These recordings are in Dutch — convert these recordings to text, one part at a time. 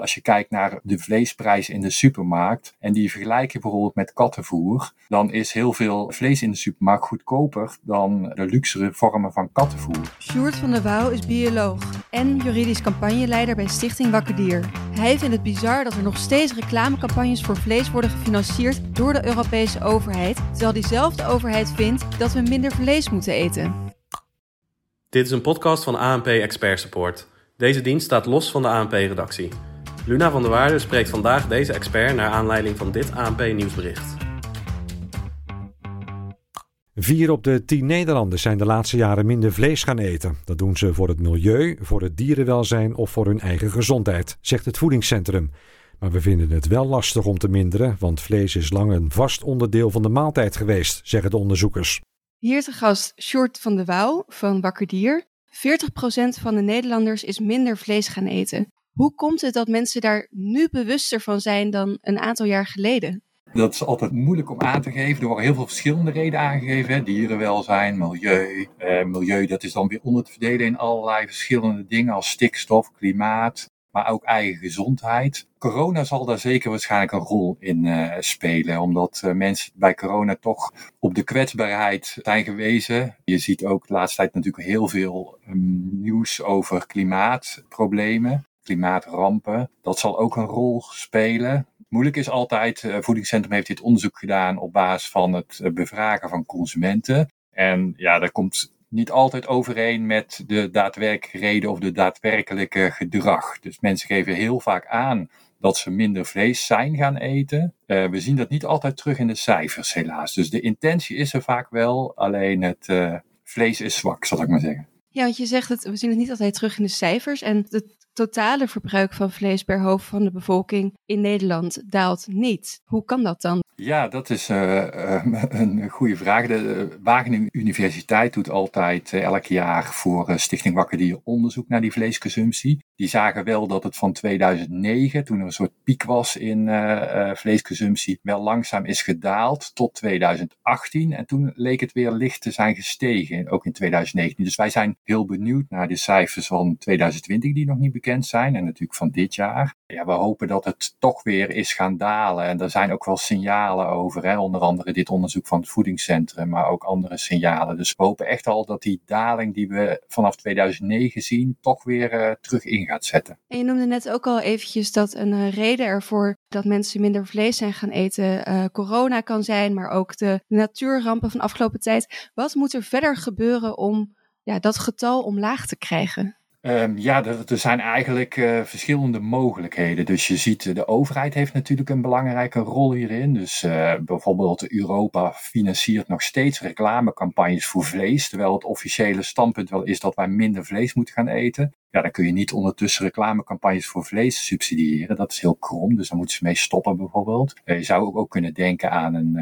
Als je kijkt naar de vleesprijs in de supermarkt en die vergelijk je bijvoorbeeld met kattenvoer, dan is heel veel vlees in de supermarkt goedkoper dan de luxere vormen van kattenvoer. Sjoerd van der Wouw is bioloog en juridisch campagneleider bij Stichting Wakker Dier. Hij vindt het bizar dat er nog steeds reclamecampagnes voor vlees worden gefinancierd door de Europese overheid, terwijl diezelfde overheid vindt dat we minder vlees moeten eten. Dit is een podcast van ANP Expert Support. Deze dienst staat los van de ANP-redactie. Luna van der Waarde spreekt vandaag deze expert naar aanleiding van dit ANP-nieuwsbericht. Vier op de tien Nederlanders zijn de laatste jaren minder vlees gaan eten. Dat doen ze voor het milieu, voor het dierenwelzijn of voor hun eigen gezondheid, zegt het voedingscentrum. Maar we vinden het wel lastig om te minderen, want vlees is lang een vast onderdeel van de maaltijd geweest, zeggen de onderzoekers. Hier te gast Short van de Wouw van Wakker Dier. 40% van de Nederlanders is minder vlees gaan eten. Hoe komt het dat mensen daar nu bewuster van zijn dan een aantal jaar geleden? Dat is altijd moeilijk om aan te geven. Er worden heel veel verschillende redenen aangegeven. Dierenwelzijn, milieu. Eh, milieu, dat is dan weer onder te verdelen in allerlei verschillende dingen als stikstof, klimaat, maar ook eigen gezondheid. Corona zal daar zeker waarschijnlijk een rol in uh, spelen, omdat uh, mensen bij corona toch op de kwetsbaarheid zijn gewezen. Je ziet ook de laatste tijd natuurlijk heel veel um, nieuws over klimaatproblemen, klimaatrampen. Dat zal ook een rol spelen. Moeilijk is altijd, uh, Voedingscentrum heeft dit onderzoek gedaan op basis van het bevragen van consumenten. En ja, daar komt niet altijd overeen met de daadwerkelijke reden of de daadwerkelijke gedrag. Dus mensen geven heel vaak aan dat ze minder vlees zijn gaan eten. Uh, we zien dat niet altijd terug in de cijfers, helaas. Dus de intentie is er vaak wel, alleen het vlees is zwak, zal ik maar zeggen. Ja, want je zegt het, we zien het niet altijd terug in de cijfers. En het totale verbruik van vlees per hoofd van de bevolking in Nederland daalt niet. Hoe kan dat dan? Ja, dat is uh, uh, een goede vraag. De Wageningen Universiteit doet altijd elk jaar voor Stichting Wakker Dier onderzoek naar die vleesconsumptie. Die zagen wel dat het van 2009, toen er een soort piek was in vleesconsumptie, wel langzaam is gedaald tot 2018. En toen leek het weer licht te zijn gestegen, ook in 2019. Dus wij zijn heel benieuwd naar de cijfers van 2020 die nog niet bekend zijn en natuurlijk van dit jaar. Ja, we hopen dat het toch weer is gaan dalen. En er zijn ook wel signalen over, hè? onder andere dit onderzoek van het voedingscentrum, maar ook andere signalen. Dus we hopen echt al dat die daling die we vanaf 2009 zien, toch weer uh, terug in gaat zetten. En je noemde net ook al eventjes dat een uh, reden ervoor dat mensen minder vlees zijn gaan eten, uh, corona kan zijn, maar ook de natuurrampen van afgelopen tijd. Wat moet er verder gebeuren om ja, dat getal omlaag te krijgen? Um, ja, er, zijn eigenlijk uh, verschillende mogelijkheden. Dus je ziet, de overheid heeft natuurlijk een belangrijke rol hierin. Dus uh, bijvoorbeeld Europa financiert nog steeds reclamecampagnes voor vlees, terwijl het officiële standpunt wel is dat wij minder vlees moeten gaan eten. Ja, dan kun je niet ondertussen reclamecampagnes voor vlees subsidiëren. Dat is heel krom, dus daar moeten ze mee stoppen bijvoorbeeld. Je zou ook, ook kunnen denken aan een,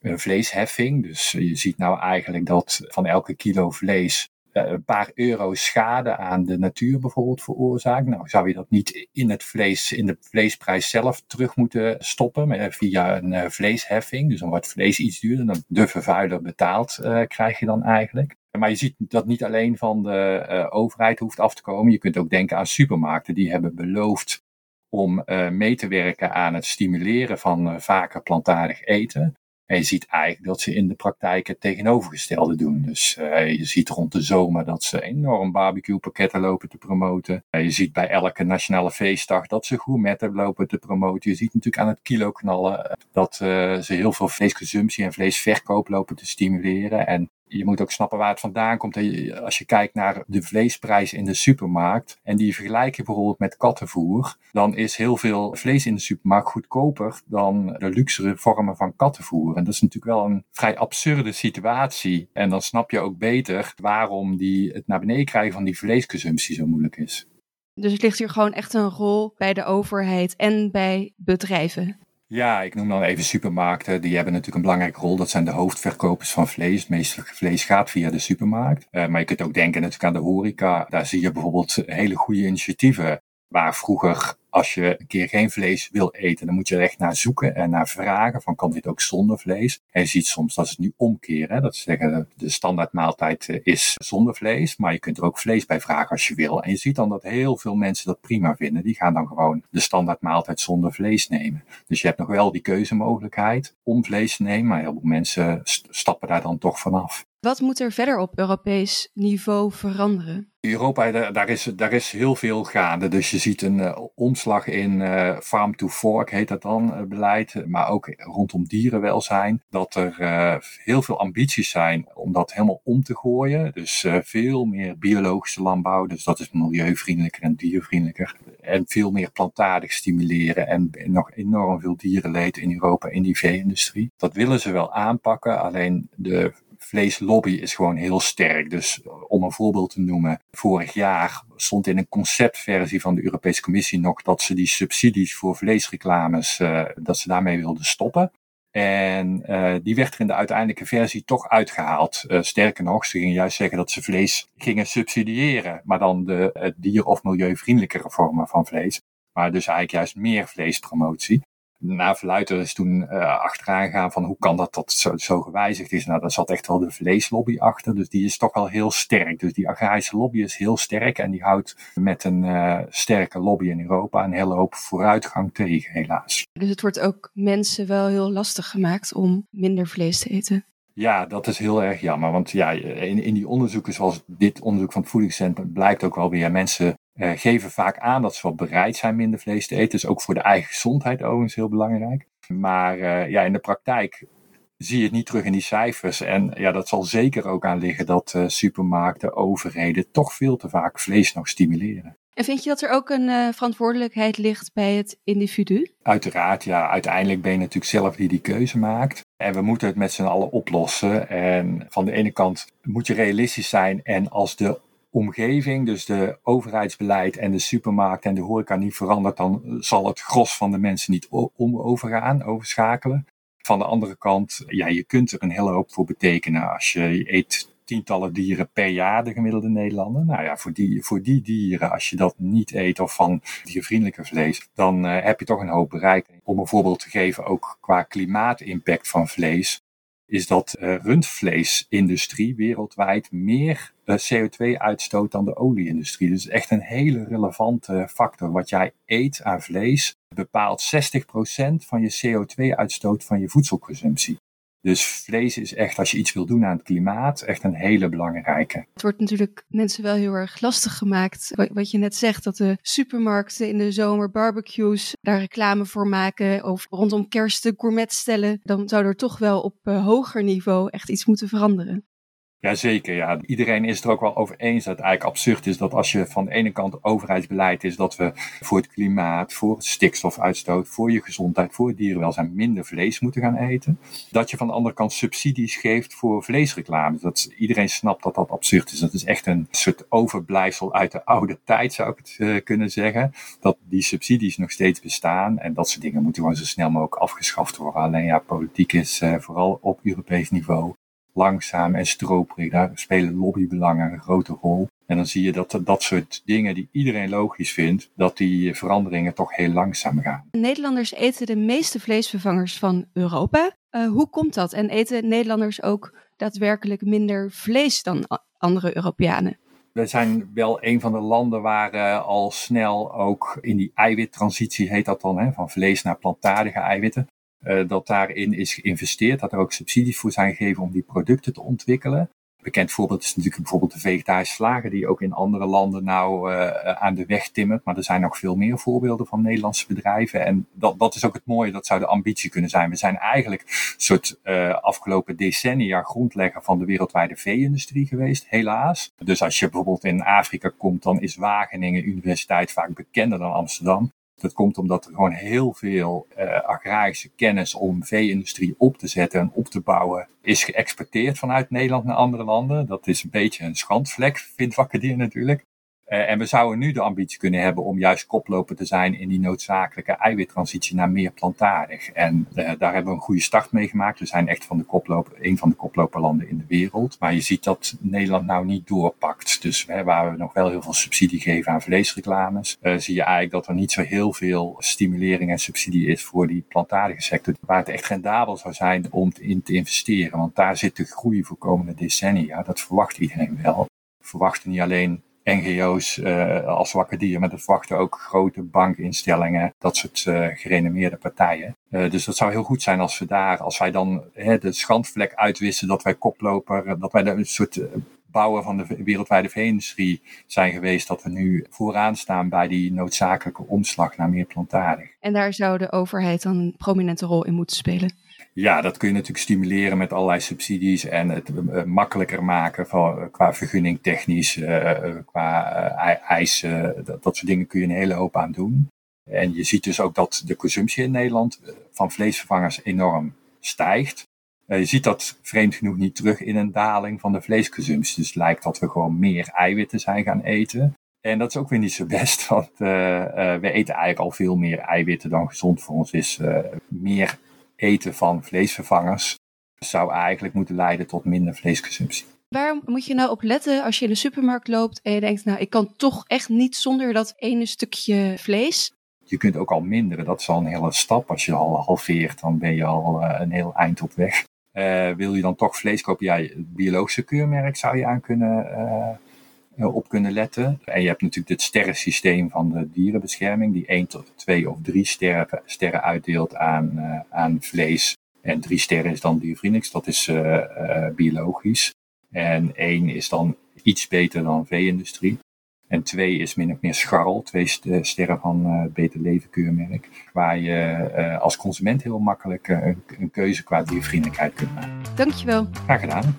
een vleesheffing. Dus je ziet nou eigenlijk dat van elke kilo vlees een paar euro schade aan de natuur bijvoorbeeld veroorzaakt. Nou, zou je dat niet in het vlees, in de vleesprijs zelf terug moeten stoppen via een uh, vleesheffing? Dus dan wordt vlees iets duurder, dan de vervuiler betaalt uh, krijg je dan eigenlijk. Maar je ziet dat niet alleen van de overheid hoeft af te komen. Je kunt ook denken aan supermarkten die hebben beloofd om mee te werken aan het stimuleren van vaker plantaardig eten. En je ziet eigenlijk dat ze in de praktijk het tegenovergestelde doen. Dus uh, je ziet rond de zomer dat ze enorm barbecue-pakketten lopen te promoten. Uh, je ziet bij elke nationale feestdag dat ze gourmetten lopen te promoten. Je ziet natuurlijk aan het kilo knallen dat uh, ze heel veel vleesconsumptie en vleesverkoop lopen te stimuleren. En je moet ook snappen waar het vandaan komt. Als je kijkt naar de vleesprijs in de supermarkt en die vergelijk je bijvoorbeeld met kattenvoer, dan is heel veel vlees in de supermarkt goedkoper dan de luxere vormen van kattenvoer. En dat is natuurlijk wel een vrij absurde situatie. En dan snap je ook beter waarom die, het naar beneden krijgen van die vleesconsumptie zo moeilijk is. Dus het ligt hier gewoon echt een rol bij de overheid en bij bedrijven. Ja, ik noem dan even supermarkten. Die hebben natuurlijk een belangrijke rol. Dat zijn de hoofdverkopers van vlees. Meeste vlees gaat via de supermarkt. Uh, maar je kunt ook denken natuurlijk aan de horeca. Daar zie je bijvoorbeeld hele goede initiatieven. Waar vroeger als je een keer geen vlees wil eten, dan moet je er echt naar zoeken en naar vragen van kan dit ook zonder vlees? En je ziet soms dat ze het nu omkeren. Dat ze zeggen de standaard maaltijd eh, is zonder vlees, maar je kunt er ook vlees bij vragen als je wil. En je ziet dan dat heel veel mensen dat prima vinden. Die gaan dan gewoon de standaard maaltijd zonder vlees nemen. Dus je hebt nog wel die keuzemogelijkheid om vlees te nemen, maar heel veel mensen stappen daar dan toch vanaf. Wat moet er verder op Europees niveau veranderen? Europa, daar is, daar is heel veel gaande. Dus je ziet een uh, omslag in uh, farm to fork, heet dat dan, uh, beleid. Maar ook rondom dierenwelzijn. Dat er heel veel ambities zijn om dat helemaal om te gooien. Dus veel meer biologische landbouw. Dus dat is milieuvriendelijker en diervriendelijker. En veel meer plantaardig stimuleren. En nog enorm veel dierenleed in Europa in die vee-industrie. Dat willen ze wel aanpakken. Alleen de vleeslobby is gewoon heel sterk. Dus eh, om een voorbeeld te noemen, vorig jaar stond in een conceptversie van de Europese Commissie nog dat ze die subsidies voor vleesreclames, uh, dat ze daarmee wilden stoppen. En uh, die werd er in de uiteindelijke versie toch uitgehaald. Uh, sterker nog, ze gingen juist zeggen dat ze vlees gingen subsidiëren, maar dan de dier- of milieuvriendelijkere vormen van vlees. Maar dus eigenlijk juist meer vleespromotie na Verluiter is toen uh, achteraan gegaan van hoe kan dat dat zo, zo, gewijzigd is. Nou, daar zat echt wel de vleeslobby achter. Dus die is toch wel heel sterk. Dus die agrarische lobby is heel sterk. En die houdt met een uh, sterke lobby in Europa een hele hoop vooruitgang tegen, helaas. Dus het wordt ook mensen wel heel lastig gemaakt om minder vlees te eten. Ja, dat is heel erg jammer. Want ja, in, in die onderzoeken, zoals dit onderzoek van het voedingscentrum, blijkt ook wel weer mensen uh, geven vaak aan dat ze wel bereid zijn minder vlees te eten. Dus ook voor de eigen gezondheid overigens heel belangrijk. Maar uh, ja, in de praktijk zie je het niet terug in die cijfers. En ja, dat zal zeker ook aan liggen dat uh, supermarkten, overheden toch veel te vaak vlees nog stimuleren. En vind je dat er ook een uh, verantwoordelijkheid ligt bij het individu? Uiteraard, ja. Uiteindelijk ben je natuurlijk zelf die die keuze maakt. En we moeten het met z'n allen oplossen. En van de ene kant moet je realistisch zijn. En als de omgeving, dus de overheidsbeleid en de supermarkt en de horeca niet verandert, dan zal het gros van de mensen niet om overgaan, overschakelen. Van de andere kant, ja, je kunt er een hele hoop voor betekenen. Als je eet tientallen dieren per jaar, de gemiddelde Nederlander. Nou ja, voor die, voor die dieren, als je dat niet eet of van diervriendelijke vlees, dan uh, heb je toch een hoop bereikt. Om een voorbeeld te geven, ook qua klimaatimpact van vlees, is dat de uh, rundvleesindustrie wereldwijd meer uh, CO2 uitstoot dan de olieindustrie. Dus echt een hele relevante factor. Wat jij eet aan vlees bepaalt 60% van je CO2-uitstoot van je voedselconsumptie. Dus vlees is echt, als je iets wil doen aan het klimaat, echt een hele belangrijke. Het wordt natuurlijk mensen wel heel erg lastig gemaakt. Wat je net zegt, dat de supermarkten in de zomer barbecues daar reclame voor maken. Of rondom kerst de gourmet stellen. Dan zou er toch wel op uh, hoger niveau echt iets moeten veranderen. Jazeker, ja. Iedereen is er ook wel over eens dat het eigenlijk absurd is dat als je van de ene kant overheidsbeleid is dat we voor het klimaat, voor het stikstofuitstoot, voor je gezondheid, voor het dierenwelzijn minder vlees moeten gaan eten. Dat je van de andere kant subsidies geeft voor vleesreclame. Dat iedereen snapt dat dat absurd is. Dat is echt een soort overblijfsel uit de oude tijd, zou ik het uh, kunnen zeggen. Dat die subsidies nog steeds bestaan en dat soort dingen moeten gewoon zo snel mogelijk afgeschaft worden. Alleen ja, politiek is uh, vooral op Europees niveau langzaam en stroperig. Daar spelen lobbybelangen een grote rol. En dan zie je dat dat soort dingen die iedereen logisch vindt, dat die veranderingen toch heel langzaam gaan. Nederlanders eten de meeste vleesvervangers van Europa. Uh, hoe komt dat? En eten Nederlanders ook daadwerkelijk minder vlees dan andere Europeanen? We zijn wel een van de landen waar uh, al snel ook in die eiwittransitie heet dat dan, hè, van vlees naar plantaardige eiwitten. Uh, dat daarin is geïnvesteerd, dat er ook subsidies voor zijn gegeven om die producten te ontwikkelen. Bekend voorbeeld is natuurlijk bijvoorbeeld de vegetarische slagen, die ook in andere landen nou uh, aan de weg timmert. Maar er zijn nog veel meer voorbeelden van Nederlandse bedrijven. En dat, dat is ook het mooie, dat zou de ambitie kunnen zijn. We zijn eigenlijk een soort uh, afgelopen decennia grondlegger van de wereldwijde vee-industrie geweest, helaas. Dus als je bijvoorbeeld in Afrika komt, dan is Wageningen Universiteit vaak bekender dan Amsterdam. Dat komt omdat er gewoon heel veel uh, agrarische kennis om vee-industrie op te zetten en op te bouwen is geëxporteerd vanuit Nederland naar andere landen. Dat is een beetje een schandvlek, vindt Wakkerdier natuurlijk. Uh, en we zouden nu de ambitie kunnen hebben om juist koploper te zijn in die noodzakelijke eiwittransitie naar meer plantaardig. En uh, daar hebben we een goede start mee gemaakt. We zijn echt van de koploper, een van de koploperlanden in de wereld. Maar je ziet dat Nederland nou niet doorpakt. Dus waar we nog wel heel veel subsidie geven aan vleesreclames, uh, zie je eigenlijk dat er niet zo heel veel stimulering en subsidie is voor die plantaardige sector. Waar het echt rendabel zou zijn om in te investeren. Want daar zit de groei voor komende decennia. Dat verwacht iedereen wel. We verwachten niet alleen NGO's uh, als wakker dier, maar dat verwachten ook grote bankinstellingen, dat soort uh, gerenommeerde partijen. Uh, dus dat zou heel goed zijn als we daar, als wij dan de schandvlek uitwissen dat wij koploper, dat wij een soort bouwer van de wereldwijde vee-industrie zijn geweest, dat we nu vooraan staan bij die noodzakelijke omslag naar meer plantaardig. En daar zou de overheid dan een prominente rol in moeten spelen? Ja, dat kun je natuurlijk stimuleren met allerlei subsidies en het uh, makkelijker maken van, uh, qua vergunning technisch, qua eisen, dat, dat soort dingen kun je een hele hoop aan doen. En je ziet dus ook dat de consumptie in Nederland van vleesvervangers enorm stijgt. je ziet dat vreemd genoeg niet terug in een daling van de vleesconsumptie. Dus het lijkt dat we gewoon meer eiwitten zijn gaan eten. En dat is ook weer niet zo best, want we eten eigenlijk al veel meer eiwitten dan gezond voor ons is. meer eten van vleesvervangers zou eigenlijk moeten leiden tot minder vleesconsumptie. Waar moet je nou op letten als je in de supermarkt loopt en je denkt, nou, ik kan toch echt niet zonder dat ene stukje vlees? Je kunt ook al minderen, dat is al een hele stap. Als je al halveert, dan ben je al uh, een heel eind op weg. Uh, wil je dan toch vlees kopen? Ja, biologische keurmerk zou je aan kunnen, uh, op kunnen letten. En je hebt natuurlijk het sterrensysteem van de dierenbescherming, die 1 tot 2 of 3 sterren, sterren uitdeelt aan, aan vlees. En 3 sterren is dan diervriendelijks, dat is biologisch. En 1 is dan iets beter dan vee-industrie. En 2 is min of meer scharrel, twee sterren van het Beter Leven keurmerk. Waar je als consument heel makkelijk een, een, keuze qua diervriendelijkheid kunt maken. Dankjewel. Graag gedaan.